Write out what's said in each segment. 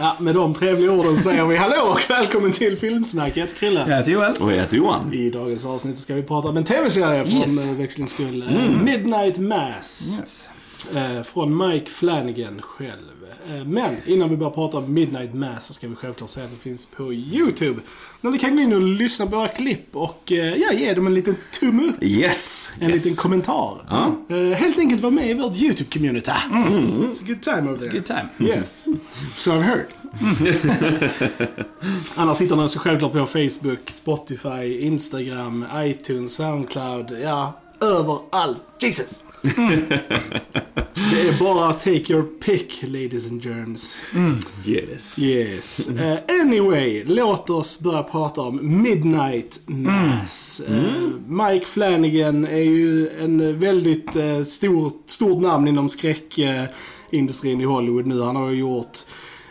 Ja, med de trevliga orden säger vi hallå och välkommen till Filmsnack. Jag heter Krille. Jag heter Joel. Och jag heter Johan. I dagens avsnitt ska vi prata om en tv-serie från Yes. yes. växlings skull. Eh, Midnight Mass. Yes. Eh, från Mike Flanagan själv. Eh, men innan vi börjar prata om Midnight Mass så ska vi självklart säga att det finns på YouTube. Där ni kan gå in och lyssna på våra klipp och eh, ja, ge dem en liten tumme upp. Yes! En yes. liten kommentar. Eh, helt enkelt vara med i vårt YouTube-community. It's a good time over there. Good time. Yes. So I've heard. Annars hittar ni oss självklart på Facebook, Spotify, Instagram, iTunes, Soundcloud. Ja, överallt. Jesus! Det är bara take your pick, ladies and germs. Yes. Yes. Eh, anyway, låt oss börja prata om Midnight Mass. Eh, Mike Flanagan är ju en väldigt uh, stor, stort namn inom skräckindustrin i Hollywood nu. Han har ju gjort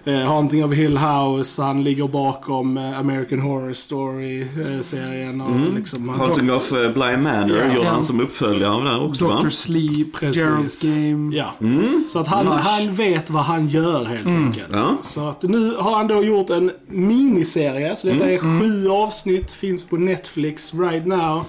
uh, Haunting of Hill House, han ligger bakom eh, American Horror Story-serien. och liksom, han- Haunting of uh, Bly Manor Ja. gjorde Ja. han som uppföljare av det här också Dr. va? Sleep, Precis. Gerald's Game. Ja. Mm. Så att han, Lush. han vet vad han gör helt enkelt. Ja. Så att nu har han då gjort en miniserie. Så detta är sju avsnitt, finns på Netflix right now.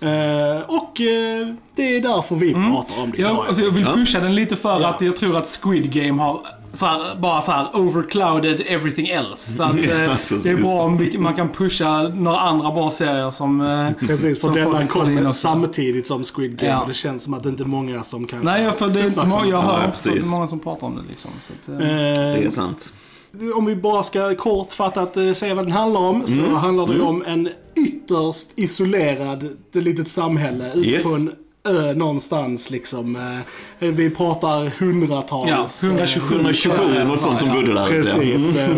Eh, och eh, det är därför vi pratar om det Jag, idag. alltså, jag vill Ja. pusha den lite för Ja. att jag tror att Squid Game har så här, bara så här overclouded everything else. Så att, eh, Yes, det är bra om vi, man kan pusha några andra bra serier som... Eh, Precis, för denna kan kolla in kom också. samtidigt som Squid Game. Ja. Det känns som att det inte är många som kan... Nej, för det är inte många, jag hör Ja, inte precis. många som pratar om det liksom. Så att, eh, Det Eh, är sant. om vi bara ska kortfattat eh, säga vad den handlar om. Så handlar det ju om en ytterst isolerad litet samhälle ute Yes. på en ö någonstans liksom. Eh, vi pratar hundratals. Ja, 127. eh, 127 något sånt som Ja, bodde där. Precis. eh,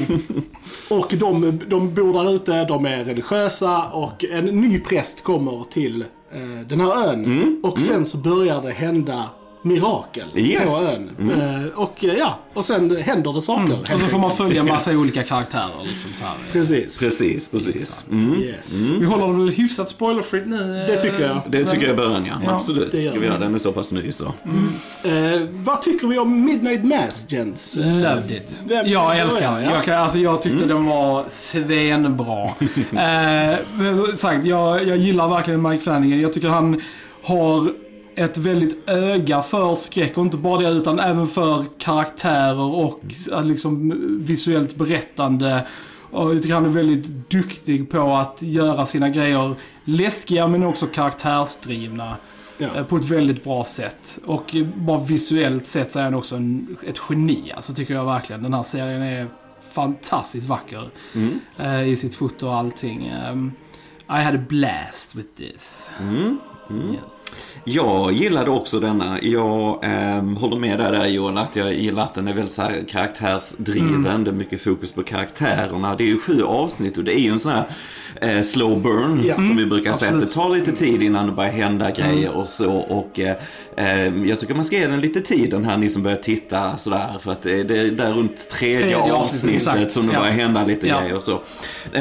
Och de, de bor där ute, de är religiösa och en ny präst kommer till eh, den här ön. Mm, Och sen så börjar det hända mirakel Yes. på ön. Eh, och eh, ja, och sen händer det saker. helt och så får man följa en massa olika karaktärer. Liksom, så här. Precis. Precis, precis. Mm. Yes. Vi håller väl hyfsat spoilerfritt nu? eh, Det tycker jag. Det tycker jag är början ja. Ja, Absolut. det Ska vi göra. Den är så pass ny så. Eh, vad tycker vi om Midnight Mass, gents? Eh, Loved it. Vem- jag älskar den. Ja. Jag, kan, alltså, jag tyckte Mm. den var svenbra. eh, men som sagt, jag, jag gillar verkligen Mike Flanagan. Jag tycker han har ett väldigt öga för skräck och inte bara det utan även för karaktärer och eh, liksom visuellt berättande. Och jag tycker han är väldigt duktig på att göra sina grejer läskiga men också karaktärsdrivna. Ja. Eh, På ett väldigt bra sätt. Och bara visuellt sett så är han också en, ett geni. Alltså tycker jag verkligen. Den här serien är fantastiskt vacker. Mm. eh, I sitt foto och allting. Um, I had a blast with this. Mm. Mm. Yes. Jag gillade också denna. Jag ehm, håller med där, där Joel, att jag gillar att den är väldigt så här karaktärsdriven. Det är mycket fokus på karaktärerna. Det är ju sju avsnitt och det är ju en sån här eh, slow burn Ja. som vi brukar säga. absolut. Det tar lite tid innan det börjar hända grejer och så. Och eh, ehm, jag tycker man ska ge den lite tid den här ni som börjar titta sådär. För att det det är där runt tredje, Tredje avsnittet, exakt. som det Ja. börjar hända lite Ja. grejer och så. Eh,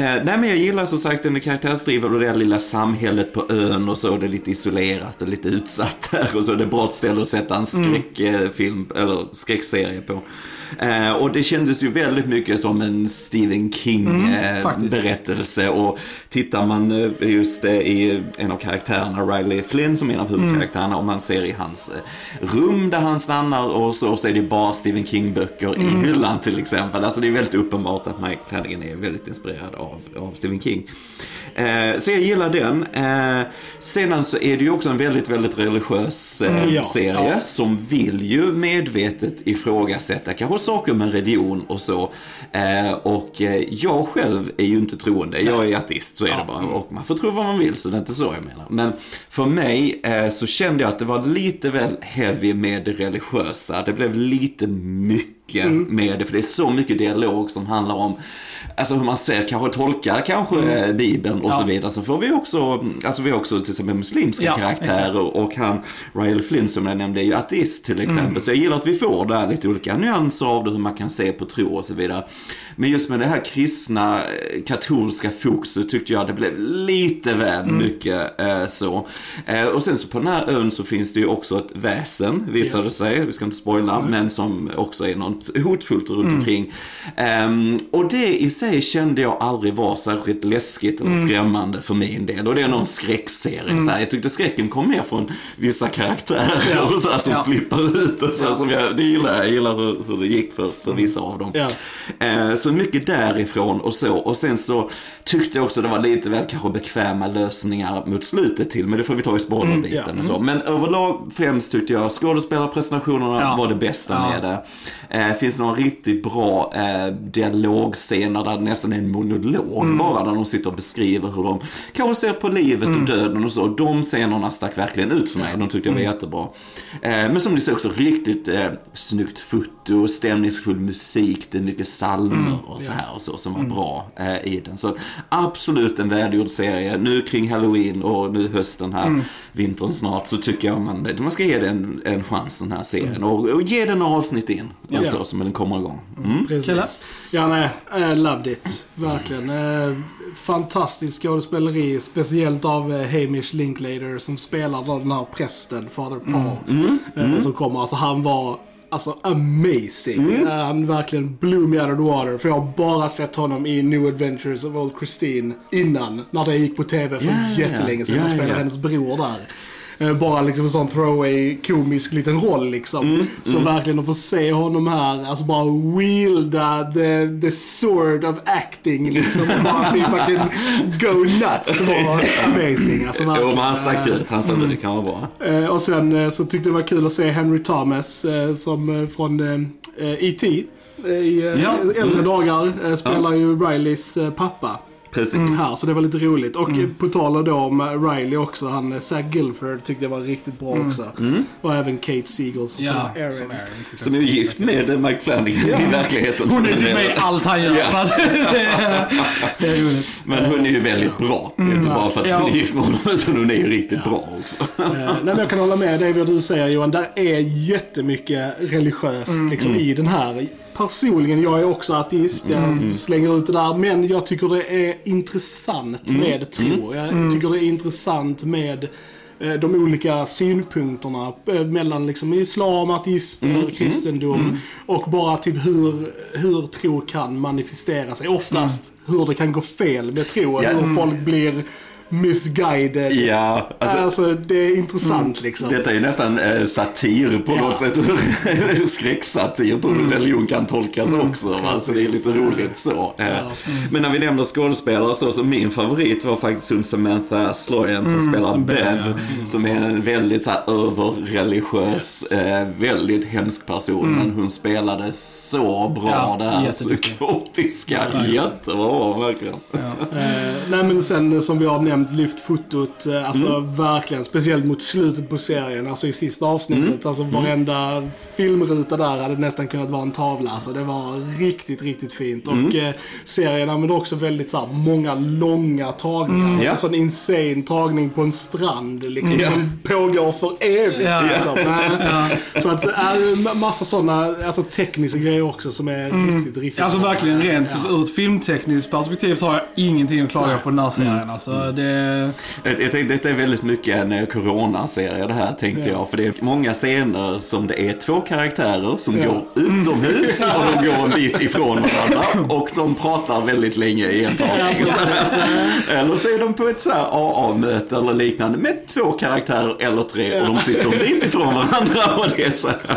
nej men jag gillar som sagt den är karaktärsdriven och det lilla samhället på ön och så. Det är lite isolerat och lite utsatt där och så. Det är ett bra ställe att sätta en Mm. skräckfilm eller skräckserie på. Eh, och det kändes ju väldigt mycket som en Stephen King Mm, eh. Och tittar man just eh, i en av karaktärerna, Riley Flynn som är en av huvudkaraktärerna, om man ser i hans eh, rum där han stannar och så, så är det bara Stephen King-böcker i hyllan till exempel. Alltså det är väldigt uppenbart att Mike Flanagan är väldigt inspirerad av, av Stephen King. Eh, så jag gillar den. Eh, sedan så är det ju också en väldigt, väldigt religiös eh, Mm, ja. serie Ja. som vill ju medvetet ifrågasätta kanske saker med religion och så. Eh, och eh, jag själv är ju inte troende, jag är ateist, så är det bara. Och man får tro vad man vill, så det är inte så jag menar. Men för mig eh, så kände jag att det var lite väl heavy med det religiösa. Det blev lite mycket med det, för det är så mycket dialog som handlar om Alltså hur man ser, kanske tolkar kanske eh, Bibeln och Ja. så vidare. Så får vi också, alltså vi har också till exempel muslimska Ja, karaktärer och han, Ryle Flynn som jag nämnde, är ju ateist till exempel. Mm. Så jag gillar att vi får där lite olika nyanser av det, hur man kan se på tro och så vidare. Men just med det här kristna, eh, katolska fokuset tyckte jag det blev lite väl Mm. mycket eh, så. Eh, och sen så på den här ön så finns det ju också ett väsen, visade Yes. sig, vi ska inte spoila, men som också är någon sånt hotfullt runt omkring. Ehm, och det i sig kände jag aldrig var särskilt läskigt eller skrämmande för min del. Och det är någon skräckserie. Så här. Jag tyckte skräcken kom mer från vissa karaktärer Ja. och så här, som Ja. flippar ut och så, här, som jag, det gillar jag. Gillar hur, hur det gick för, för vissa av dem. Ja. Eh, så mycket därifrån och så. Och sen så tyckte jag också det var lite väl kanske bekväma lösningar mot slutet till. Men det får vi ta i spoilerbiten ja. och så. Men överlag främst tyckte jag skådespelarprestationerna Ja. var det bästa Ja. med det. Eh, finns några riktigt bra eh, dialogscener där det nästan är en monolog Mm. bara. Där de sitter och beskriver hur de kanske ser på livet Mm. och döden och så. De scenerna stack verkligen ut för mig. De tyckte jag Mm. var jättebra. Eh, men som ni ser också riktigt eh, snyggt foto, stämningsfull musik, det är mycket psalmer Mm. och så här och så som var bra eh, i den. Så absolut en välgjord serie. Nu kring halloween och nu hösten här, Mm. vintern snart, så tycker jag man, man ska ge den en chans den här serien. Mm. Och, och ge den några avsnitt in. Ja. Och så, som den kommer igång. Mm. Precis. Ja, nej. Uh, loved it. Verkligen. Uh, fantastiskt skådespeleri. Speciellt av uh, Hamish Linklater som spelar den här prästen, Father Paul. eh, Som kommer. Alltså han var Alltså amazing. Eh, han verkligen blew me out of the water. För jag har bara sett honom i New Adventures of Old Christine innan. När det gick på TV för ja, jättelänge sedan. ja, Han spelade ja. hennes bror där. Eh, Bara liksom en sån throwaway komisk liten roll liksom. Mm, så verkligen att få se honom här, alltså bara wielda the, the sword of acting liksom. Och bara typ fucking go nuts var amazing. Alltså Jo, verkligen. men han stack Eh, ut. Han stack ut. Det kan vara bra. Eh, och sen så tyckte jag det var kul att se Henry Thomas som från E.T. eh, i Ja. äldre dagar eh, spelar ju Rileys pappa. Precis. Här, så det var lite roligt. Och Mm. på tal då om Riley också, han eh, Zach Gilford tyckte jag var riktigt bra också. Och även Kate Mm. Ja, Aaron. som Aaron. Som är gift med Mike Flanagan i verkligheten. Hon är typ med i allt han gör. Ja. Det, är, roligt. Men hon är ju väldigt bra. Det är inte bara för att Ja. hon är gift med honom, utan hon är ju riktigt bra också. Eh, nej, men jag kan hålla med dig vad du säger Johan. Där är jättemycket religiöst Mm. liksom, i den här. Personligen, jag är också ateist. Jag slänger ut det där. Men jag tycker det är intressant med tro. Jag tycker det är intressant med eh, de olika synpunkterna eh, mellan liksom islam, ateister, kristendom och bara typ hur, hur tro kan manifestera sig. Oftast hur det kan gå fel med tro. Ja. Hur folk blir misguided. Ja, alltså, Alltså, det är intressant liksom. Detta är ju nästan eh, satir på Ja. något sätt. Skräcksatir på hur religion kan tolkas också. Va? Så det är lite roligt så. Eh, Men när vi nämner skådespelare så, så min favorit var faktiskt hon Samantha Sloyan som spelar som Bev, ja. Som är en väldigt så här överreligiös, eh, väldigt hemsk person. Men hon spelade så bra Ja, det här psykotiska. Jättebra, verkligen. Eh, nej men sen som vi har nämnt, lyft fotot. Eh, alltså Mm. verkligen, speciellt mot slutet på serien. Alltså i sista avsnittet. Mm. Alltså varenda filmruta där hade nästan kunnat vara en tavla. Alltså det var riktigt, riktigt fint. Och Mm. eh, serien använder också väldigt så här, många långa tagningar. Mm. Ja. En sån insane tagning på en strand liksom, Ja. som pågår för evigt. Ja. Liksom. Eh, Så att, äh, massa sådana alltså, tekniska grejer också som är riktigt, riktigt Alltså bra. verkligen rent Ja. ur ett filmtekniskt perspektiv så har jag ingenting att klaga Nej. på den här serien. Alltså, det... Jag, jag tänkte, detta är väldigt mycket en eh, coronaserie det här tänkte Ja. jag. För det är många scener som det är två karaktärer som Ja. går utomhus och de går en bit ifrån varandra. Och de pratar väldigt länge i en tagning. eller så är de på ett så här AA-möte eller liknande med två karaktärer eller tre och de sitter en bit ifrån varandra. Och det är så här.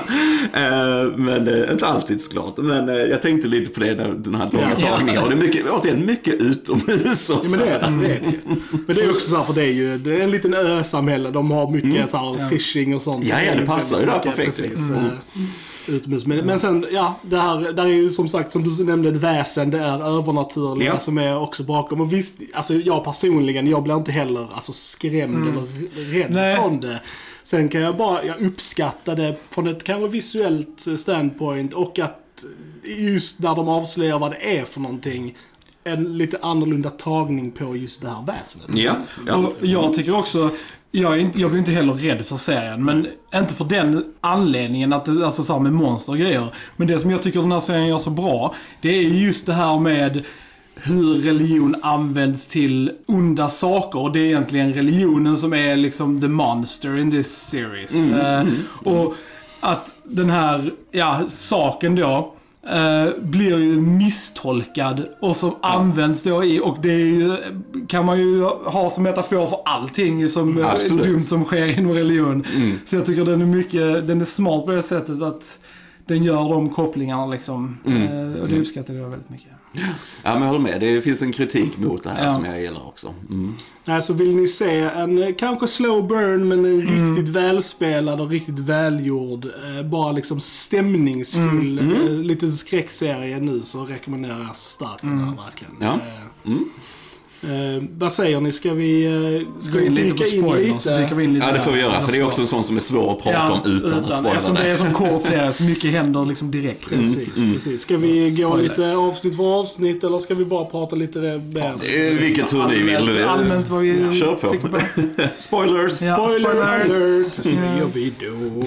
Eh, Men eh, inte alltid såklart. Men eh, jag tänkte lite på det, den här långa Ja. tagningen. Och det är mycket, återigen, mycket utomhus. Och Ja, så men det är här. det. det, är det. Men det är också så här, för det är ju det är en liten ö-samhälle. De har mycket så här fishing och sånt. Mm. Ja, ja, det passar ju där perfekt. Precis. Mm. eh, Utomhus. Men, men sen, ja, det här, där är ju som sagt, som du nämnde, ett väsen. Det är övernaturliga Ja. som är också bakom. Och visst, alltså jag personligen, jag blir inte heller alltså, skrämd eller rädd Nej. från det. Sen kan jag bara, jag uppskattar det från ett kanske visuellt standpoint och att just när de avslöjar vad det är för någonting, en lite annorlunda tagning på just det här väsendet. Ja, ja. Och jag tycker också, jag, inte, jag blir inte heller rädd för serien. Men inte för den anledningen att det, alltså så här med monster och grejer. Men det som jag tycker den här serien gör så bra, det är just det här med hur religion används till onda saker. Och det är egentligen religionen som är liksom the monster in this series. Eh, och att den här, ja, saken då eh, blir ju misstolkad och som används då i, och det ju, kan man ju ha som metafor för allting som eh, Absolut. dumt som sker inom religion. Mm. Så jag tycker den är mycket, den är smart på det sättet att den gör de kopplingarna liksom. Mm. Eh, och det uppskattar jag väldigt mycket. Ja, men jag håller med. Det finns en kritik mot det här Ja. som jag gillar också. Mm. Alltså vill ni se en eh, kanske slow burn men en Mm. riktigt välspelad och riktigt välgjord, eh, bara liksom stämningsfull, Mm. eh, liten skräckserie nu så rekommenderar jag starkt den här verkligen. Ja. Eh, Mm. Eh, vad säger ni, ska vi, eh, ska Gå vi lite dyka in spoilers. så dyker lite? vi in lite Ja, det får vi göra. För det är också en sån som är svår att prata om utan, att spoila Eftersom det är som kort serie så mycket händer liksom direkt. Precis, Mm. precis. Ska vi gå Spoilers. lite avsnitt för avsnitt eller ska vi bara prata lite mer? Eh, Vilket tur ni vill. Allmänt, allmänt vad vi Ja, kör på. tycker på. Spoilers! Ja. Spoiler spoilers. alert! Så gör vi då.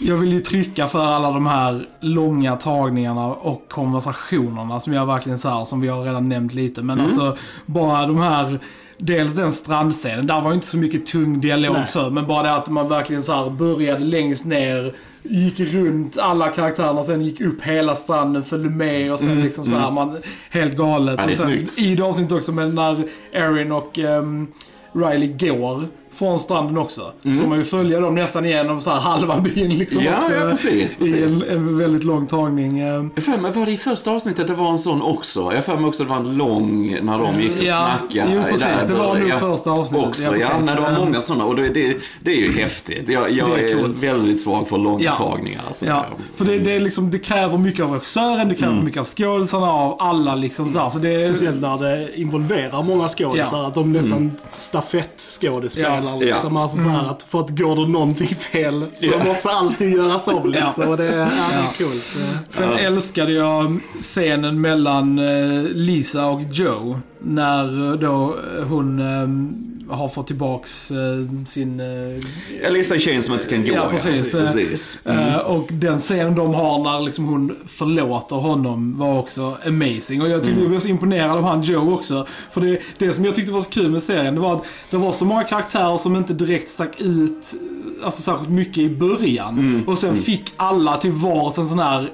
Ja. Jag vill ju trycka för alla de här långa tagningarna och konversationerna som jag verkligen så här, som vi har redan nämnt lite. Men alltså bara de här, dels den strandscenen, där var inte så mycket tung dialog Nej. så, men bara det att man verkligen så började längst ner, gick runt alla karaktärerna, sen gick upp hela stranden, följde med och sen liksom så här, man, helt galet. Ja, och sen, snyggt. I det avsnittet också, men när Erin och ehm, Riley går från stranden också. Så får man ju följa dem nästan igenom så här halva byn liksom Ja, också. ja, precis, I precis. en, en väldigt lång tagning. eh. Jag för mig, var det i första avsnittet det var en sån också? Jag för mig också det var en lång när de gick och Ja, snackade. jo, precis. där Det var nog första avsnittet. Också, Ja, ja, men det var Eh, många sådana och det, det, det är ju häftigt. Jag, jag Det är är, coolt. väldigt svag för långa Ja. tagningar. Alltså. Ja, för det, det, liksom, det kräver mycket av regissören, det kräver mycket av skådisarna, av alla liksom så, här. så det är, Speciellt när det involverar många skådisar. Ja. Att de nästan stafettskådespelar Ja. liksom. Alltså så här att för att går det någonting fel så Ja. måste alltid göras om liksom. Och det, är- ja, det Ja. är coolt. Sen älskade jag scenen mellan eh, Lisa och Joe. När eh, då eh, hon eh, har fått tillbaks eh, sin... Eh, Elisa är tjejen som inte kan gå. Ja, precis. precis. Eh, och den scenen de har när liksom hon förlåter honom var också amazing. Och jag tyckte jag blev så imponerad av han Joe också. För det, det som jag tyckte var så kul med serien, det var att det var så många karaktärer som inte direkt stack ut alltså, särskilt mycket i början. Och sen fick alla till vars en sån här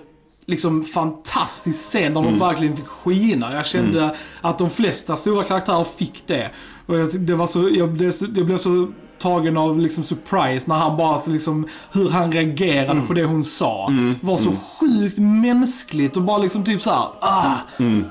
liksom fantastisk scen där de verkligen fick skina. Jag kände att de flesta stora karaktärer fick det. Och jag, det var så, jag, blev så, jag blev så tagen av liksom surprise när han bara liksom, hur han reagerade på det hon sa. Var så sjukt mänskligt och bara liksom typ så här, ah,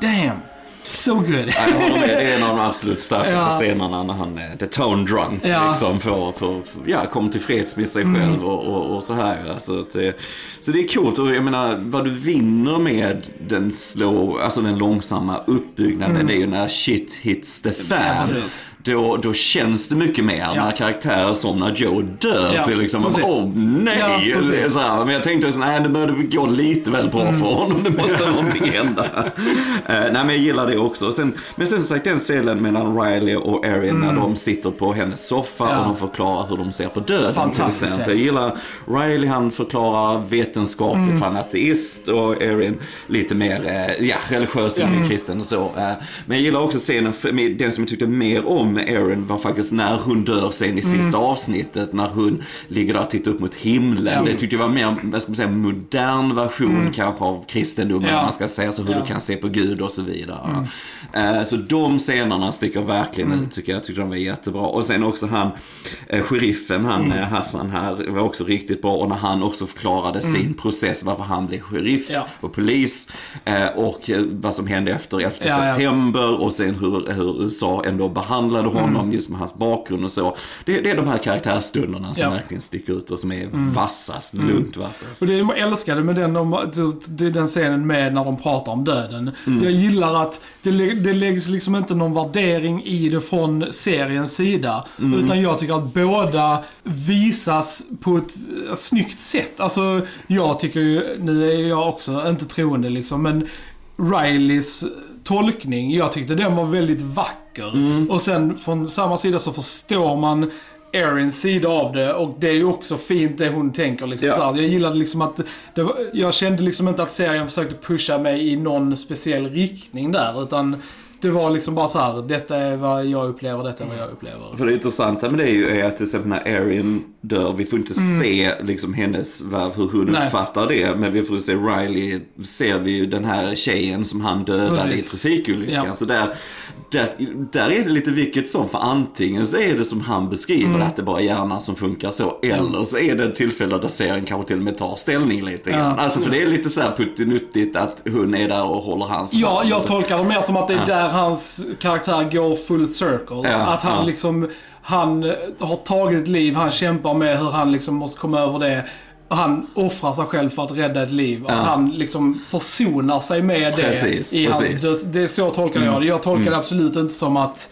damn, so good. Ja, jag håller med. Det är en av de absolut starkaste Ja. scenerna när han är the tone drunk. Ja. Mm. Liksom, för, för, för, ja, kommer till freds med sig själv och, och, och så här. Alltså, det, så det är coolt. Och jag menar, vad du vinner med den slow, alltså den långsamma uppbyggnaden, det är ju när shit hits the fan. Mm. Då, då känns det mycket mer när karaktärer som när Joe dör Ja, till liksom, åh nej! Ja, så här, men jag tänkte nej det började gå lite väl bra Mm. för honom, det måste någonting hända. Eh, nej men jag gillar det också. Sen, men sen som sagt den scenen mellan Riley och Erin när de sitter på hennes soffa Mm. Ja. och de förklarar hur de ser på döden till exempel. Jag gillar Riley, han förklarar vetenskapligt, Mm. han är ateist och Erin lite mer eh, ja, religiös, ja. Mm. kristen och så. Eh, men jag gillar också scenen, den som jag tyckte mer om med Erin var faktiskt när hon dör sen i sista avsnittet, när hon ligger där och tittar upp mot himlen. Mm. Det tyckte jag var mer, vad ska man säga, modern version kanske av kristendomen, Ja. man ska säga så, hur Ja. du kan se på Gud och så vidare. Eh, så de scenerna sticker verkligen Mm. ut tycker jag. Tyckte de var jättebra. Och sen också han, eh, sheriffen, han Mm. eh, Hassan här, var också riktigt bra. Och när han också förklarade sin process, varför han blev sheriff Mm. Ja. och polis. Eh, och eh, vad som hände efter 11 Ja, ja. september. Och sen hur, hur USA ändå behandlade honom, Mm. just med hans bakgrund och så. Det, det är de här karaktärstunderna som Ja. Mm. verkligen sticker ut och som är vassast, lugnt vassast. Och det jag älskade med den, de, är den scenen med när de pratar om döden. Mm. Jag gillar att det, det läggs liksom inte någon värdering i det från seriens sida. Mm. Utan jag tycker att båda visas på ett eh, snyggt sätt. Alltså, jag tycker ju, nu är jag också inte troende liksom, men Rileys tolkning, jag tyckte den var väldigt vacker. Mm. Och sen från samma sida så förstår man Erins sida av det och det är ju också fint det hon tänker. Liksom, Ja. Jag gillade liksom att var, jag kände liksom inte att serien försökte pusha mig i någon speciell riktning där utan det var liksom bara så här. detta är vad jag upplever, detta är vad jag upplever. För det intressanta med det är ju att till exempel när Erin dör. Vi får inte se liksom hennes, vad- hur hon Mm. Nej. uppfattar det. Men vi får se Riley, ser vi ju den här tjejen som han dödade Precis. i trafikolyckan. Ja. Så där, där, där är det lite vilket som. För antingen så är det som han beskriver Mm. att det bara är hjärnan som funkar så. Eller så är det ett tillfälle där serien kanske till och med tar ställning lite grann. Ja. Alltså för det är lite så här puttinuttigt att hon är där och håller hans Ja, jag tolkar det mer som att det är där hans karaktär går full circle. Att han liksom, han eh, har tagit ett liv, han kämpar med hur han liksom måste komma över det. Han offrar sig själv för att rädda ett liv. Att Ja. han liksom försonar sig med det Precis, i precis. hans död. Det är så tolkar jag det. Jag tolkar det absolut inte som att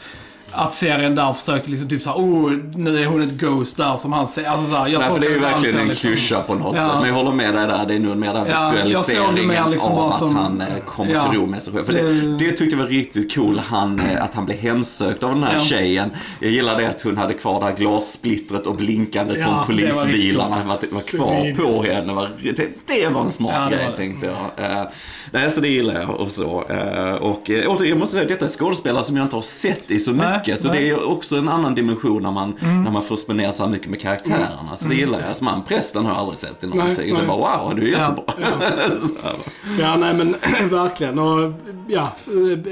att serien där försökte liksom typ såhär, oh, nu är hon ett ghost där som han säger. Alltså såhär, jag Nej, för det är ju verkligen en liksom. klyscha på något Ja. sätt. Men jag håller med dig där. Det är nog mer den Ja, det visualiseringen mer liksom av att som- han eh, kommer Ja. till ro med sig själv. För det, Det- det tyckte jag var riktigt cool, han, eh, att han blev hemsökt av den här Ja. tjejen. Jag gillar det att hon hade kvar det här glassplittret och blinkande Ja, från det var polisbilarna coolt. var, var kvar på henne. Var, det, det var en smart Ja, det grej var det. tänkte jag. Eh, nej, så det gillar jag och så. Eh, och uh, återigen, jag måste säga att detta är skådespelare som jag inte har sett i så Nej, mycket. så det är också en annan dimension när man, när man får spendera så här mycket med karaktärerna. Så det gillar jag. Som han, prästen har jag aldrig sett i någonting. Nej, så jag nej. bara wow, du är jättebra. Ja, nej men verkligen. Och, ja,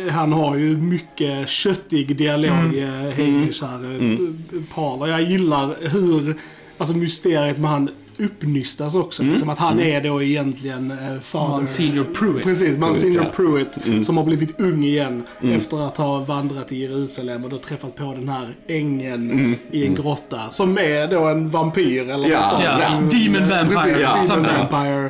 eh, han har ju mycket köttig dialog, mm. Hamish här. Mm. Par. Och jag gillar hur, alltså mysteriet med han uppnystas också. Liksom att han är då egentligen eh, father. Man senior Pruitt. Precis, man Pruitt, senior ja. Pruitt som har blivit ung igen efter att ha vandrat till Jerusalem och då träffat på den här ängeln i en grotta. Som är då en vampyr eller Ja, något sånt. ja. En- Demon vampire, Precis, ja, demon vampire.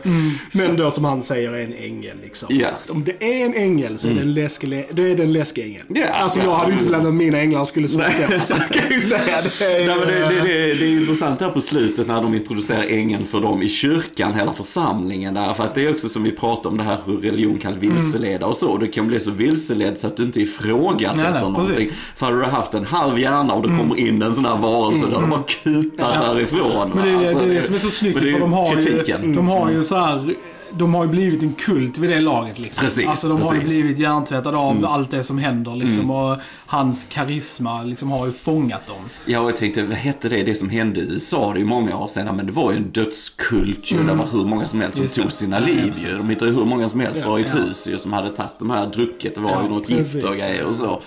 Men då som han säger är en ängel liksom. Ja. Om det är en ängel så är det en läskig, då är det en läskig ängel. Ja, alltså ja. jag hade ju inte velat att mina änglar skulle se så. Alltså, jag kan ju säga det. Är, Nej, men det, det, det, det är intressant här på slutet när de introducerar ängeln för dem i kyrkan, hela församlingen där. För att det är också som vi pratar om det här hur religion kan vilseleda och så. Du kan bli så vilseledd så att du inte ifrågasätter Nej, nej, Mm. någonting. precis. För hade du haft en halv hjärna och det kommer in en sån här varelse där du bara kutar Ja. därifrån. Men det är Alltså, det, är det som är så snyggt, för de har ju, kritiken. de har ju så här de har ju blivit en kult vid det laget liksom. Precis, alltså de har ju precis. Mm. blivit hjärntvättade av allt det som händer liksom. Och hans karisma liksom har ju fångat dem. Ja, och jag tänkte, vad hette det, det som hände i USA, det är ju många år sedan, men det var ju en dödskult ju. Det var hur många som helst som Mm. Just det. tog sina Ja, liv precis. ju. De hittade ju hur många som helst bara i ett ja. hus ju, som hade tagit de här drucket. Det var Ja, ju något gift och precis. grejer och så.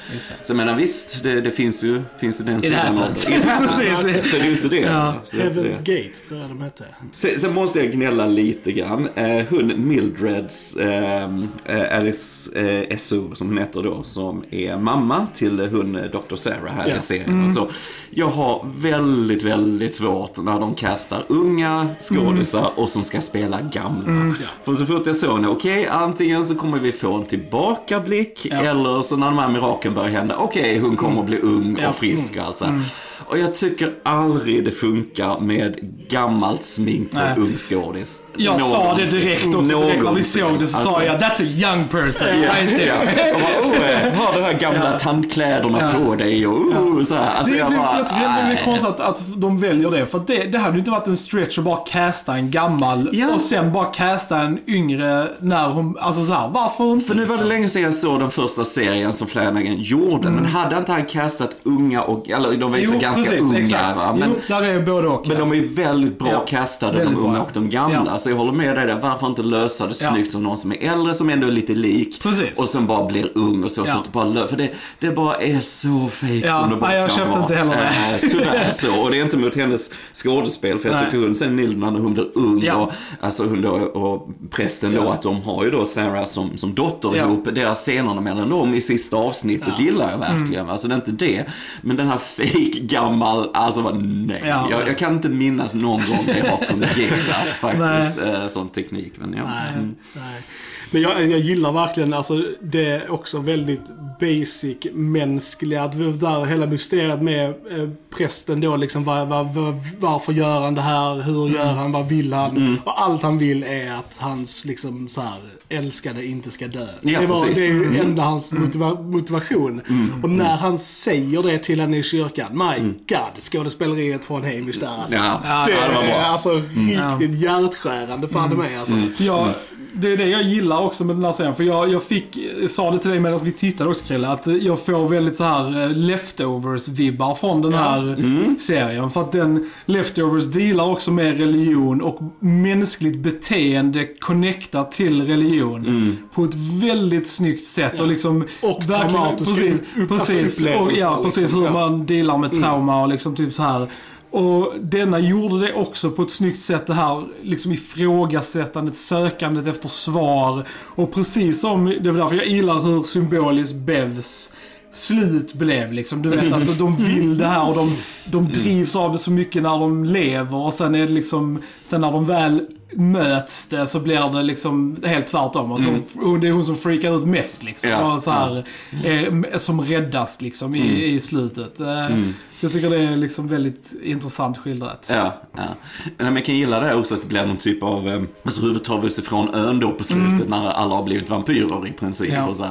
Så jag menar visst, det, det finns, ju, finns ju den sidan av det. Precis. Så det är ju inte det. Ja. Det Heaven's det. Gate tror jag de hette. Sen, sen måste jag gnälla lite grann. Eh, hon Mildreds, eh, eh, Alice eh, Esso som hon heter då, som är mamma till hon eh, Dr. Sarah här Ja. i serien. Och så, jag har väldigt, väldigt svårt när de castar unga skådisar och som ska spela gamla. För så fort jag såg henne, okej, antingen så kommer vi få en tillbakablick Ja. eller så när de här miraklen börjar hända, okej, hon kommer att bli ung och frisk och allt så här. Och jag tycker aldrig det funkar med gammalt smink på en ung skådis. Jag sa det direkt också. Direkt när vi såg det så sa Alltså, jag That's a young person. Ja, right there. ja. Och bara, oh, eh, har de här gamla Ja. tandkläderna Ja. på dig och oh, så här. Alltså, Det, jag det, bara, jag tycker det är nej. konstigt att, att de väljer det. För det, det hade ju inte varit en stretch att bara casta en gammal Ja. och sen bara casta en yngre när hon... Alltså såhär, varför inte? För nu var det länge sedan jag såg den första serien som Flanagan gjorde. Men hade inte han castat unga och, eller de visar Jo, ganska precis, unga exakt. va. Men, jo, där är både och. men de är ju väldigt bra Ja, castade, väldigt de unga bra. och de gamla. Ja. Så jag håller med dig där. Varför inte lösa det snyggt som någon som är äldre, som ändå är lite lik. Precis. Och som bara blir ung och så. Så att bara lö- för det, det bara är så fake som det bara nej, jag kan köpte vara. inte heller det. Eh, tyvärr så. Och det är inte mot hennes skådespel. För jag Nej. tycker hon sen Nilma när hon blir ung och, alltså hon då, och prästen då, att de har ju då Sarah som, som dotter ihop. Deras scenerna mellan dem i sista avsnittet gillar jag verkligen. Alltså det är inte det. Men den här fake gammal, alltså nej. Ja. Jag, jag kan inte minnas någon gång det har fungerat faktiskt, eh, sån teknik. Men ja. Nej, Mm. nej. Men jag, jag gillar verkligen, alltså det är också väldigt basic mänskliga, att vi- där hela mysteriet med eh, prästen då liksom, var, var, var, varför gör han det här, hur gör han, vad vill han? Mm. Och allt han vill är att hans liksom så här, älskade inte ska dö. Ja, det, var, precis. det är ju Mm. enda hans motiva motivation. Och när han säger det till henne i kyrkan, my god, skådespeleriet från Hamish där alltså. Ja, Ja, Det, ja, det var är bra. alltså riktigt hjärtskärande fan det mig alltså. Jag, det är det jag gillar också med den här serien. För jag, jag fick, jag sa det till dig medan vi tittade också Krille, att jag får väldigt så här eh, leftovers-vibbar från den här serien. För att den Leftovers dealar också med religion och mänskligt beteende connectat till religion. På ett väldigt snyggt sätt. Och liksom Och traumatiska precis, upp- alltså precis, och, ja, precis liksom. hur Ja. man dealar med trauma och liksom typ så här. Och denna gjorde det också på ett snyggt sätt det här liksom ifrågasättandet, sökandet efter svar. Och precis som, det var därför jag gillar hur symboliskt Bevs slut blev liksom. Du vet att de vill det här och de, de drivs av det så mycket när de lever och sen är det liksom, sen när de väl möts det så blir det liksom helt tvärtom. Att hon, hon, det är hon som freakar ut mest liksom. Ja, och så här, eh, som räddas liksom i, i slutet. Eh, Jag tycker det är liksom väldigt intressant skildrat. Ja, ja. Men jag kan gilla det också att det blir någon typ av, eh, alltså hur tar oss ifrån ön då på slutet när alla har blivit vampyrer i princip. Ja. Och, så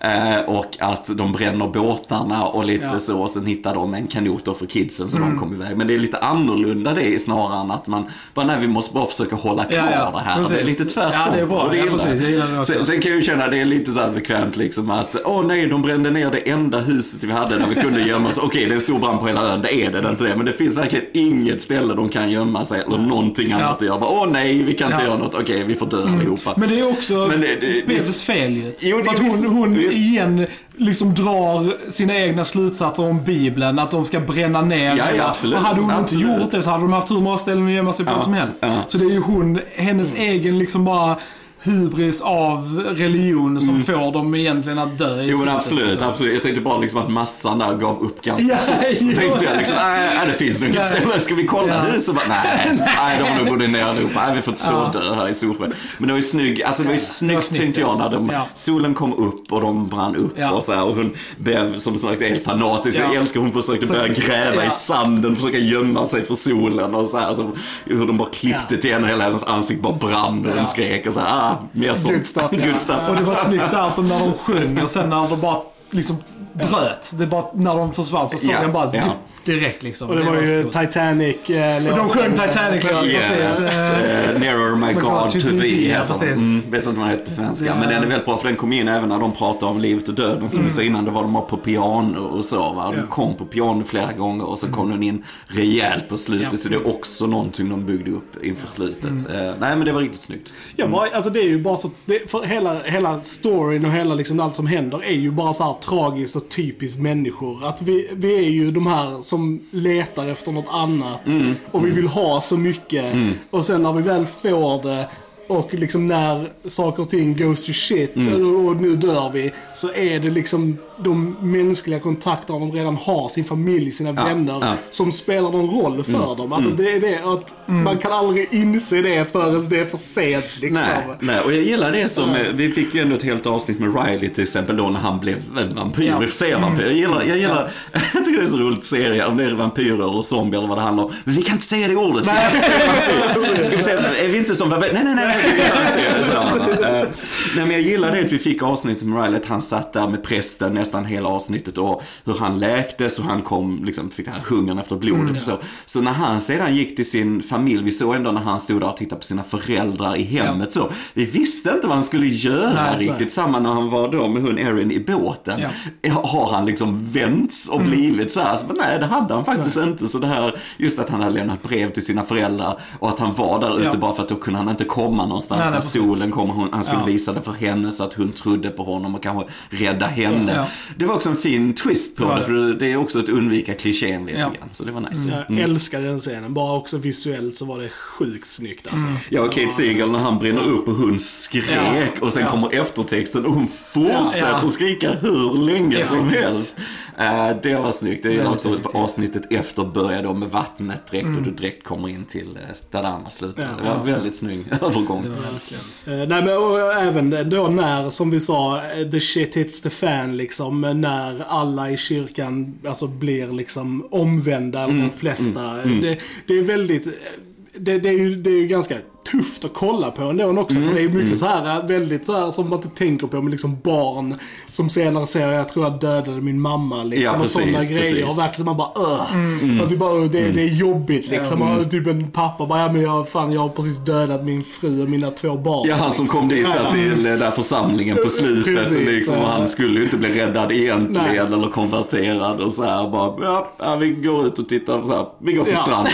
här. Och att de bränner båtarna och lite Ja. så, och sen hittar de en kanot då för kidsen så de kommer iväg. Men det är lite annorlunda det snarare än att man, bara nej vi måste bara försöka hålla kvar Ja, ja, det här. precis. Det är lite tvärtom. Ja, det är bra. Och Ja, precis. Jag gillar det också. Sen, sen kan jag ju känna, det är lite så här bekvämt liksom att, åh nej, de brände ner det enda huset vi hade där vi kunde gömma oss. Okej, det är en stor brand på hela ön, det är det, det är inte det. Men det finns verkligen inget ställe de kan gömma sig eller någonting annat att göra. Åh nej, vi kan inte göra något. Okej, vi får dö allihopa. Men det är också det- det- Bevs fel ju. Jo, det För att hon, hon igen liksom drar sina egna slutsatser om Bibeln. Att de ska bränna ner Ja, ja, absolut, Och hade hon absolut. inte gjort det så hade de haft hur många ställen att gömma sig på Ja, som helst. ja. Mm. Så det är ju hon, hennes egen liksom bara hubris av religion som får dem egentligen att dö Mm. Jo men absolut, absolut. Jag tänkte bara liksom att massan där gav upp ganska Ja, fort. Så tänkte jag liksom, nej, nej det finns nog inget ställe. Ska vi kolla Ja. huset? Bara, Nej, nej, de har nog gått ner allihopa. Nej, vi får stå och dö här i solsken. Men det var ju snygg, alltså det var ju snyggt snyggt, tänkte jag när de, ja. solen kom upp och de brann upp Ja. och så här. Och hon blev som sagt helt fanatisk. Ja. Jag älskar hon försökte Så- börja gräva ja. i sanden, försöka gömma sig för solen och så här. Så, hur de bara klippte Ja. till henne, hela hennes ansikte bara brann och Ja. hon skrek och så här, stuff, ja. Och det var snyggt de, när de sjöng och sen när de bara liksom bröt. Det bara, när de försvann så såg Ja, jag bara ja. Direkt liksom. Och det var ju coolt. Titanic. Eh, Och de sjöng Titanic liksom, Yes, precis. Eh, Nearer my God to thee ja, heter den. Mm, vet inte vad den heter på svenska. Det- Men den är väldigt bra för den kom in även när de pratade om livet och döden. Som vi sa innan, det var de bara på piano och så. Va? De Ja. kom på piano flera gånger och så kom den in rejält på slutet. Ja. Så det är också någonting de byggde upp inför slutet. Eh, nej men det var riktigt snyggt. Ja, bara, alltså det är ju bara så, det, för hela, hela storyn och hela liksom allt som händer är ju bara så här tragiskt och typiskt människor. Att vi, vi är ju de här som letar efter något annat. Och vi vill ha så mycket. Och sen när vi väl får det och liksom när saker och ting goes to shit och nu dör vi. Så är det liksom de mänskliga kontakterna de redan har, sin familj, sina Ja, vänner. ja. Som spelar någon roll för dem. Alltså det är det att man kan aldrig inse det förrän det är för sent liksom. Nej, nej, och jag gillar det som, eh, vi fick ju ändå ett helt avsnitt med Riley till exempel då när han blev en vampyr. Ja. Vi får se vampyr. Jag gillar, jag gillar, jag tycker det är så roligt serie om det är vampyrer eller zombie eller vad det handlar om. Men vi kan inte säga det ordet. Vi vampyr. Ska vi säga, är vi inte som? Nej, nej, nej, nej, eh, nej, men jag gillar det att vi fick avsnittet med Riley, att han satt där med prästen nästan hela avsnittet och hur han läktes och han kom, liksom, fick den här hungern efter blodet och så. Så när han sedan gick till sin familj, vi såg ändå när han stod där och tittade på sina föräldrar i hemmet så. Vi visste inte vad han skulle göra Nej, riktigt. nej. Samma när han var då med hon Erin i båten. Har han liksom vänts och blivit så här? Så, men nej, det hade han faktiskt inte. Så det här, just att han hade lämnat brev till sina föräldrar och att han var där ute Ja. bara för att då kunde han inte komma någonstans Nej, nej, när solen kom. Hon, han skulle Ja. visa det för henne så att hon trodde på honom och kanske rädda henne. Ja. Det var också en fin twist på Det det, för det är också ett undvika klichén lite Ja. grann. Så det var nice. Jag älskar den scenen. Bara också visuellt så var det sjukt snyggt alltså. Ja, och Kate Siegel när han brinner upp och hon skrek Ja. och sen Ja. kommer eftertexten och hon fortsätter Ja. skrika hur länge Ja. som helst. Eh, det var snyggt. Det är Väldigt också avsnittet efter börjar då med vattnet direkt och du direkt kommer in till uh, där det andra slutar. Ja. Det var en väldigt snygg övergång. Eh, nej men och, även då när, som vi sa, eh, the shit hits the fan liksom. eh, När alla i kyrkan alltså blir liksom omvända, eller de flesta. Eh, Det, det är väldigt, eh, det, det, är ju, det är ju ganska tufft att kolla på ändå också. För det är mycket så här väldigt så här som man inte tänker på med liksom barn som senare säger jag tror jag dödade min mamma liksom. Ja, och precis, sådana grejer. Och verkligen man bara öh. Och det, bara, det, det är jobbigt liksom. Och typ en pappa bara, ja men jag, fan, jag har precis dödat min fru och mina två barn. Ja, han som kom dit där till den där församlingen på slutet. Precis. liksom, och han skulle ju inte bli räddad egentligen Nej. eller konverterad och så här bara, ja, ja, vi går ut och tittar så här, vi går till Ja. stranden.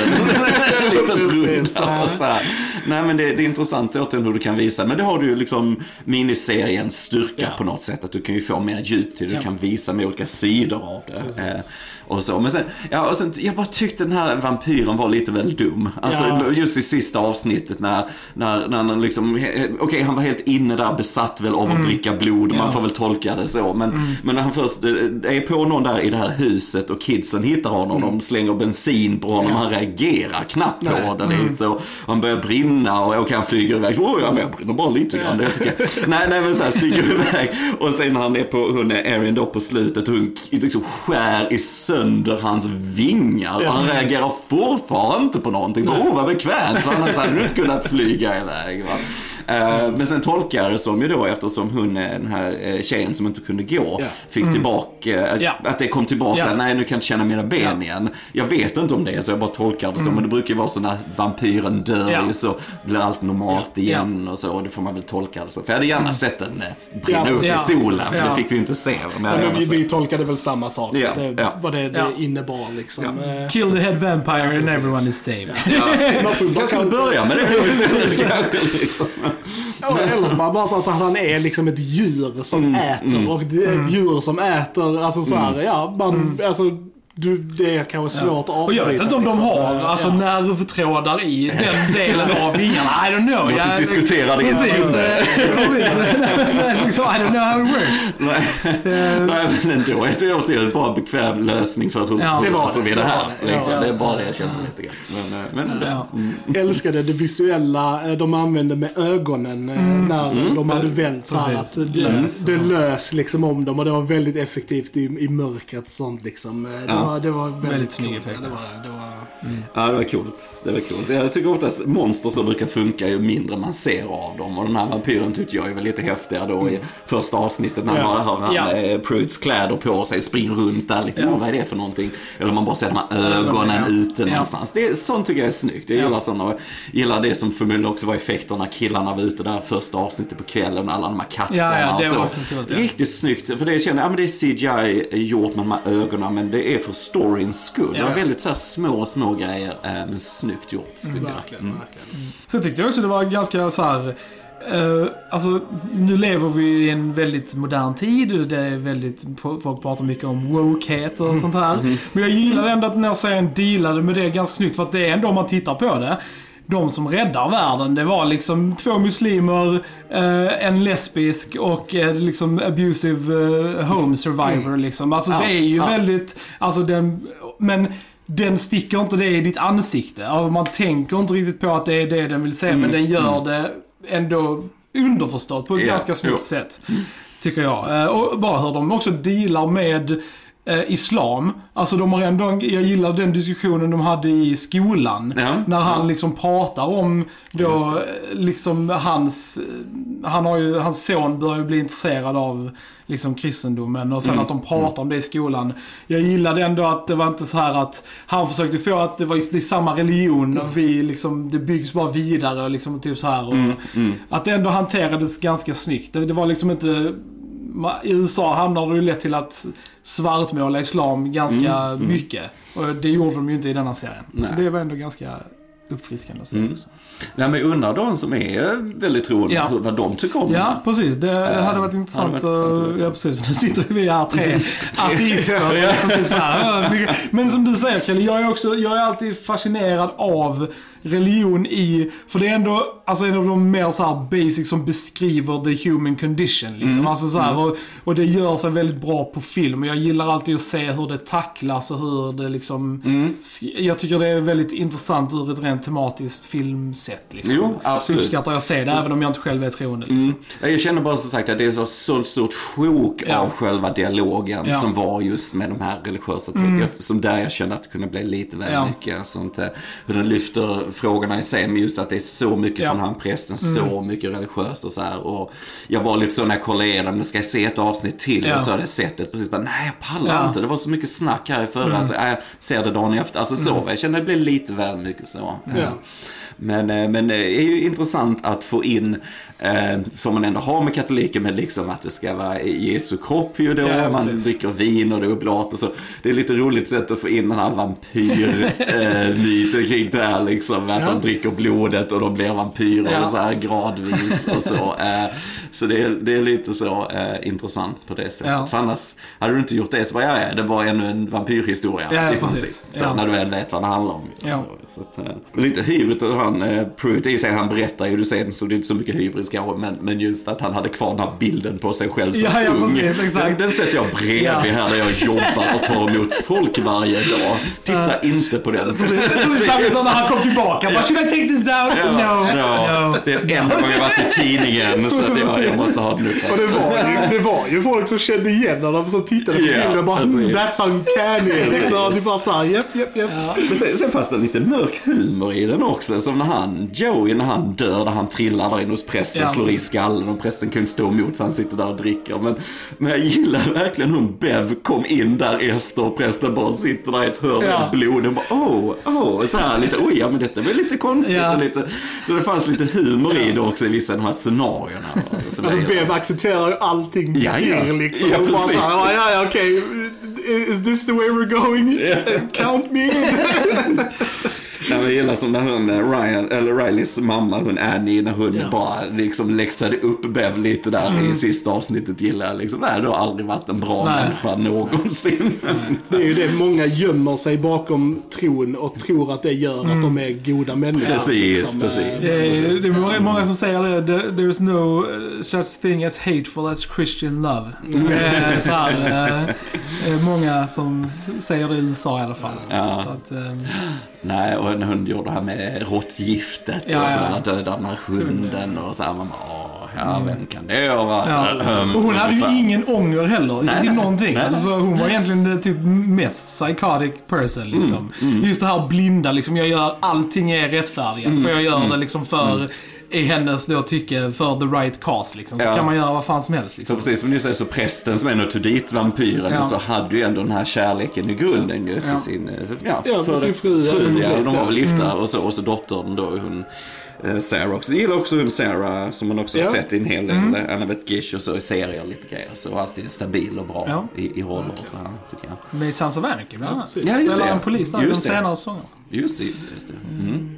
en liten runda och så här. Nej men det, det är intressant återigen hur du kan visa, men det har du ju liksom miniseriens styrka Ja. på något sätt. Att du kan ju få mer djup till det, du Ja. kan visa med olika sidor av det. Eh, och så. Men sen, ja, och sen, jag bara tyckte den här vampyren var lite väl dum. Alltså Ja. just i sista avsnittet när, när, när han liksom, okej han var helt inne där besatt väl av att dricka blod, man får väl tolka det så. Men, men när han först eh, är på någon där i det här huset och kidsen hittar honom, de slänger bensin på honom, han reagerar knappt på Nej. det lite. Och han börjar brinna och okej han flyger iväg, åh ja men jag brinner bara lite grann. Okej. nej, nej men så här sticker iväg. Och sen när han är på, hon är Erin då på slutet, hon liksom skär i sönder hans vingar. Ja. Och han reagerar fortfarande inte på någonting. Åh vad bekvämt, så han hade skulle att flyga iväg. Va? Eh, men sen tolkar det som ju då eftersom hon, är den här eh, tjejen som inte kunde gå, Ja. fick tillbaka, eh, Ja. att det kom tillbaka, så här, nej nu kan jag inte känna mina ben igen. Jag vet inte om det är så, jag bara tolkar det som, men det brukar ju vara så när vampyren dör ju så blir allt normalt igen och så, och det får man väl tolka det så. För jag hade gärna sett den brinna upp i solen, för Ja. det fick vi inte se. Men Men vi, vi tolkade väl samma sak. Att det. Vad det, det innebar liksom. Kill the head vampire and everyone is saved. man Jag skulle börja med det istället kanske, liksom. Ja, eller så bara, bara så att han är liksom ett djur som Mm, äter. Och det är ett djur som äter, alltså så här, ja, man, alltså, du, det är kanske svårt att Och jag vet avbryta, inte om de liksom. har Eh, alltså, ja. nervtrådar i den delen av vingarna. I don't know. Låt oss diskutera det Precis. inte. eh, precis. liksom, I don't know how it works. Nej, Nej men ändå är det återigen bara en bekväm lösning för hur Ja, det det var var så det, här. det. Liksom. Ja, Det ja. är bara det jag känner lite grann. Men, eh, men Ja. ja. älskade det visuella eh, de använde med ögonen eh, när de hade vänt så här, att det, Lös. det lös liksom om dem och det var väldigt effektivt i, i mörkret och sånt liksom. Eh, Det, Ja. Var, det var väldigt, Väldigt snygg effekt. Ja, det var det. det var, Ja, det var coolt. Det var coolt. Jag tycker oftast monster som brukar funka ju mindre man ser av dem. Och den här vampyren tyckte jag är väl lite häftigare då i första avsnittet när Ja. han har han, Ja. Prudes kläder på sig, springer runt där lite. Oh, vad är det för någonting? Eller man bara ser de här ögonen Ja. ute Ja. någonstans. Det är, sånt tycker jag är snyggt. Jag Ja. gillar sådana. Jag gillar det som förmodligen också var effekterna killarna var ute där första avsnittet på kvällen och alla de här katterna. Ja, ja, det och var så. också coolt, ja. Riktigt snyggt. För det känner jag, ja men det är CGI gjort med de här ögonen men det är för storyns skull. Det Ja. var väldigt så här små, små grejer eh, men snyggt gjort tyckte jag. verkligen, verkligen. Sen tyckte jag också det var ganska så här. eh, alltså, nu lever vi i en väldigt modern tid. Det är väldigt, folk pratar mycket om wokehet och sånt här. Men jag gillar ändå att den här serien dealade med det ganska snyggt. För att det är ändå om man tittar på det. De som räddar världen, det var liksom två muslimer, eh, en lesbisk och eh, liksom abusive eh, home survivor liksom. Alltså Ja, det är ju ja. väldigt, alltså den, men den sticker inte det i ditt ansikte. Alltså man tänker inte riktigt på att det är det den vill säga, men den gör det ändå underförstått på ett Ja, ganska snyggt jo. sätt. Tycker jag. Och bara hur de också dealar med eh, islam. Alltså de har ändå, jag gillar den diskussionen de hade i skolan. Ja, när han ja. liksom pratar om då, eh, liksom hans, eh, han har ju, hans son börjar ju bli intresserad av liksom kristendomen och sen Mm. att de pratar om det i skolan. Jag gillade ändå att det var inte så här att han försökte få att det var det samma religion och vi liksom, det byggs bara vidare och liksom typ så här. Och Mm, Att det ändå hanterades ganska snyggt. Det, det var liksom inte, i USA hamnar det ju lätt till att svartmåla islam ganska Mm, mm. mycket. Och det gjorde de ju inte i denna serien. Så Nej. det var ändå ganska uppfriskande att se Mm. också. Nej, men undrar de som är väldigt troende, Ja. vad de tycker om Ja, det. precis. Det Eh, hade varit intressant. hade varit intressant att ja, precis. Nu sitter ju vi här tre ateister. och liksom typ så här, ja, Men som du säger Kalle, jag är, också, jag är alltid fascinerad av religion i, för det är ändå alltså en av de mer så här basic som beskriver the human condition. Liksom. Mm. Alltså så här, och, och det gör sig väldigt bra på film. Jag gillar alltid att se hur det tacklas och hur det liksom... Mm. Jag tycker det är väldigt intressant ur ett rent tematiskt filmsätt. Liksom. Jo, Så absolut. uppskattar jag se det, även om jag inte själv är troende. Liksom. Mm. Jag känner bara som sagt att det var så stort sjok Ja. av själva dialogen Ja. som var just med de här religiösa Mm. mm. Som där jag kände att det kunde bli lite väl Ja. mycket. Sånt, hur den lyfter frågorna i sig, men just att det är så mycket Ja. Mm. från han prästen, så mycket religiöst och så här. Och jag var lite så när jag kollade igenom, ska jag se ett avsnitt till? Ja. Och så hade jag sett det precis, bara, nej jag pallar Ja. Mm. inte, det var så mycket snack här i förra, så jag ser det dagen efter. Alltså så, jag kände det blev lite väl mycket så. Ja. Men, eh, men det är ju intressant att få in, eh, som man ändå har med katoliker, men liksom att det ska vara Jesu kropp ju då. Ja, man precis. dricker vin och det är oblat och så. Det är lite roligt sätt att få in den här vampyrmyten kring det här liksom. Att Ja. de dricker blodet och de blir vampyrer Ja. så här gradvis och så. Eh, så det är, det är lite så eh, intressant på det sättet. Ja. För annars, hade du inte gjort det så bara, ja, ja, det var ännu en vampyrhistoria Ja, i precis. princip. Så när du väl vet vad det handlar om. Så, så att, eh, lite hybrid av han, eh, Pruitt, i sig han berättar ju, du säger så det är inte så mycket hybris kanske, men, men just att han hade kvar den här bilden på sig själv som Ja, ja, ung. precis, exakt. Den, den sätter jag bredvid Ja. här där jag jobbar och tar emot folk varje dag. Titta inte på den. Precis samma som när han kom tillbaka. Bara, should I take this down? Ja, no. ja. no. Det är enda gången jag varit i tidningen så att jag, jag måste ha den uppe. Och det var, ju, det var ju folk som kände igen honom som tittade på Ja, bilden och bara precis. mm, That's uncanny. Liksom. Det bara såhär, japp, japp, japp. Men sen, sen fanns det lite mörk humor i den också. Som när han, Joey, när han dör, där han trillar där inne hos prästen, Ja. slår i skallen och prästen kunde inte stå emot så han sitter där och dricker. Men, men jag gillar verkligen hur Bev kom in där efter och prästen bara sitter där i ett hörn Ja. med blod och bara åh, åh, så här lite, oj, ja men detta var lite konstigt Ja. och lite. Så det fanns lite humor i det också i vissa av de här scenarierna. Som Alltså. Bev accepterar ju allting Ja, ja. liksom. Ja, bara precis. såhär, ja, ja, okej. Is this the way we're going? Count me in. Nej, jag gillar som när hon, Ryan, eller Rileys mamma, hon Annie, när hon Ja. bara liksom läxade upp Bev lite där i sista avsnittet gillar jag liksom. Nej, du har aldrig varit en bra Nej. människa någonsin. Det är ju det, många gömmer sig bakom tron och tror att det gör att de är goda människor. Precis, liksom. precis. Det är, det är många, många som säger det. There- There's no uh, such thing as hateful as Christian love. Är så här, eh, många som säger det i USA i alla fall. Ja. Så att, eh, Nej, och när hon gjorde det här med råttgiftet Ja, och så ja. här, döda den här hunden och så här, man bara, ja, vem kan det varit? Ja. Ehm, Och hon hade ju ingen ånger heller Nej, till någonting. Nej, Alltså, så hon var egentligen typ mest psychotic person. Liksom. Mm, Just det här blinda, liksom, jag gör allting är rättfärdigt. Mm, För jag gör det liksom för, i hennes då tycke, för the right cause. Liksom. Så Ja. kan man göra vad fan som helst. Så Liksom. precis som du säger, så prästen som ändå tog dit vampyren, Ja. så hade ju ändå den här kärleken i grunden ju till Ja. sin, eh, ja, Ja, för sin fru, fru ja, de var väl gifta och så, och så dottern då, hon eh, Sarah också. Jag gillar också hon Sarah som man också har sett i en hel del, Annabeth Gish och så i serier lite grejer. Så alltid stabil och bra i, i roller och så här, tycker jag. Med of Anarchy bland annat. Ja, just Spelar det. en polis där i de senare säsongerna. Just det, just det. Just det. Mm.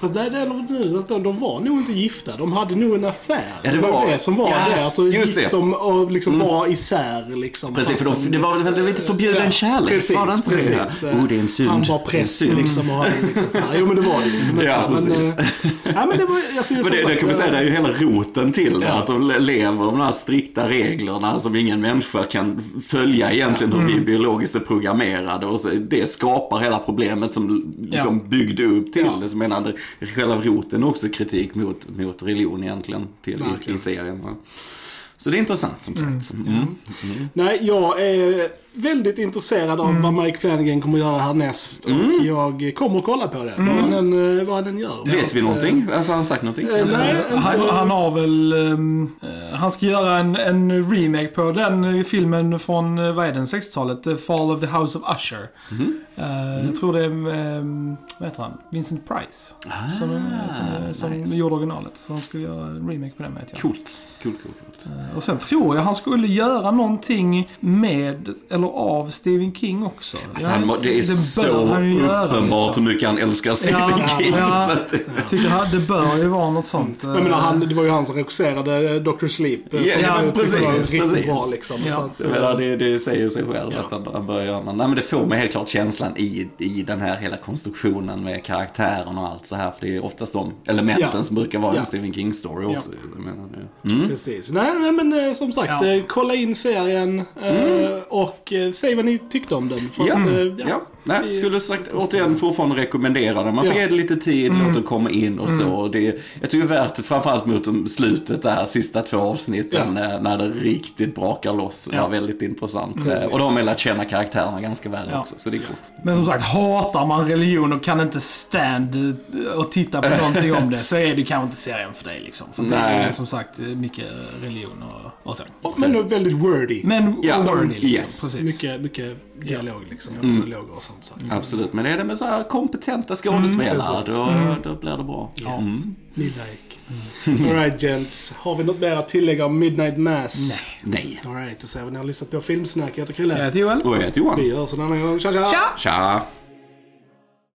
Fast det är det nu att de, de var nog inte gifta. De hade nog en affär. Ja, det var- det som var Ja, det. Alltså just gick det. de och liksom var isär liksom. Precis, för de, det var väl lite förbjuden Ja, kärlek? Precis, var det inte precis. Det? Oh, det är en synd. Han var präst synd. liksom och hade liksom så här. Jo men det var det. Men, Ja, så, men, precis. eh, ja, men det var, alltså, Men det, det kan man säga, det är ju hela roten till det. Ja. Att de le- lever med de här strikta reglerna som ingen människa kan följa egentligen hur vi biologiskt är programmerade. Och så, det skapar hela problemet som liksom byggde upp till Ja. det. Så menar, själva roten är också kritik mot, mot religion egentligen till, i, i serien. Så det är intressant som sagt. Mm. Nej, jag är väldigt intresserad av vad Mike Flanagan kommer att göra härnäst. Och jag kommer att kolla på det. Vad, han eh, vad han än gör. Vet vi Att, någonting? Alltså har han sagt någonting? Eh, nej. Han, han har väl... eh, han ska göra en, en remake på den eh, filmen från, eh, vad är den, 60-talet? The Fall of the House of Usher. Mhm. Eh, Jag tror det är, um, vad heter han? Vincent Price. som som, som Ah, nice. gjorde originalet. Så han skulle göra en remake på den vet jag. Coolt. Coolt, coolt, coolt. Eh, Och sen tror jag han skulle göra någonting med, eller av Stephen King också. Alltså, Ja, han, det är så han ju göra, uppenbart liksom. hur mycket han älskar Stephen Ja, King. ja. Så att, Jag tycker han- det bör ju vara något sånt. Jag menar, eh, han, det var ju han som regisserade eh, Dr. Sleep. eh, Ja, som ja, jag tyckte precis, var riktigt bra liksom. Ja. Så att, Så jag menar, det, det säger sig själv Ja. att han, han börjar göra. Nej men det får mig helt klart känslan i, i den här hela konstruktionen med karaktären och allt så här. För det är oftast de elementen Ja. som brukar vara Ja. en Stephen King-story Ja. också. Så jag menar, det. Mm. Precis. Nej, nej men eh, som sagt, Ja. eh, kolla in serien eh, och eh, säg vad ni tyckte om den. För Ja. att, eh, Ja. Nej, skulle sagt, återigen fortfarande rekommendera den. Man får Ja. ge det lite tid, Mm. låt det komma in och så. Och Det, jag tycker det är värt, framförallt mot de- slutet där, sista två avsnitten, Ja. eh, när det riktigt brakar loss. Det Ja. var väldigt intressant. Precis. Eh, Och då har man lärt känna karaktärerna ganska väl Ja. också, så det är coolt. Men som sagt, hatar man religion och kan inte stand eh, och titta på någonting om det så är det kanske inte serien för dig liksom. För det är som sagt mycket religion och, och så. Men då väldigt wordy. Men Ja, wordy liksom. yes. Precis. Mycket, mycket dialog liksom. Monologer och sånt. Så. att- Absolut, men är det med så här kompetenta skådespelare, Mm, då, då blir det bra. Yes. Midnight. Alright gents. Har vi något mer att tillägga om Midnight Mass? Nej. Alright, då säger vi att ni har lyssnat på Filmsnack. Jag heter Chrille. Jag heter Joel. Och jag heter Johan. Vi hörs en annan gång. Tja tja! Tja! Tja!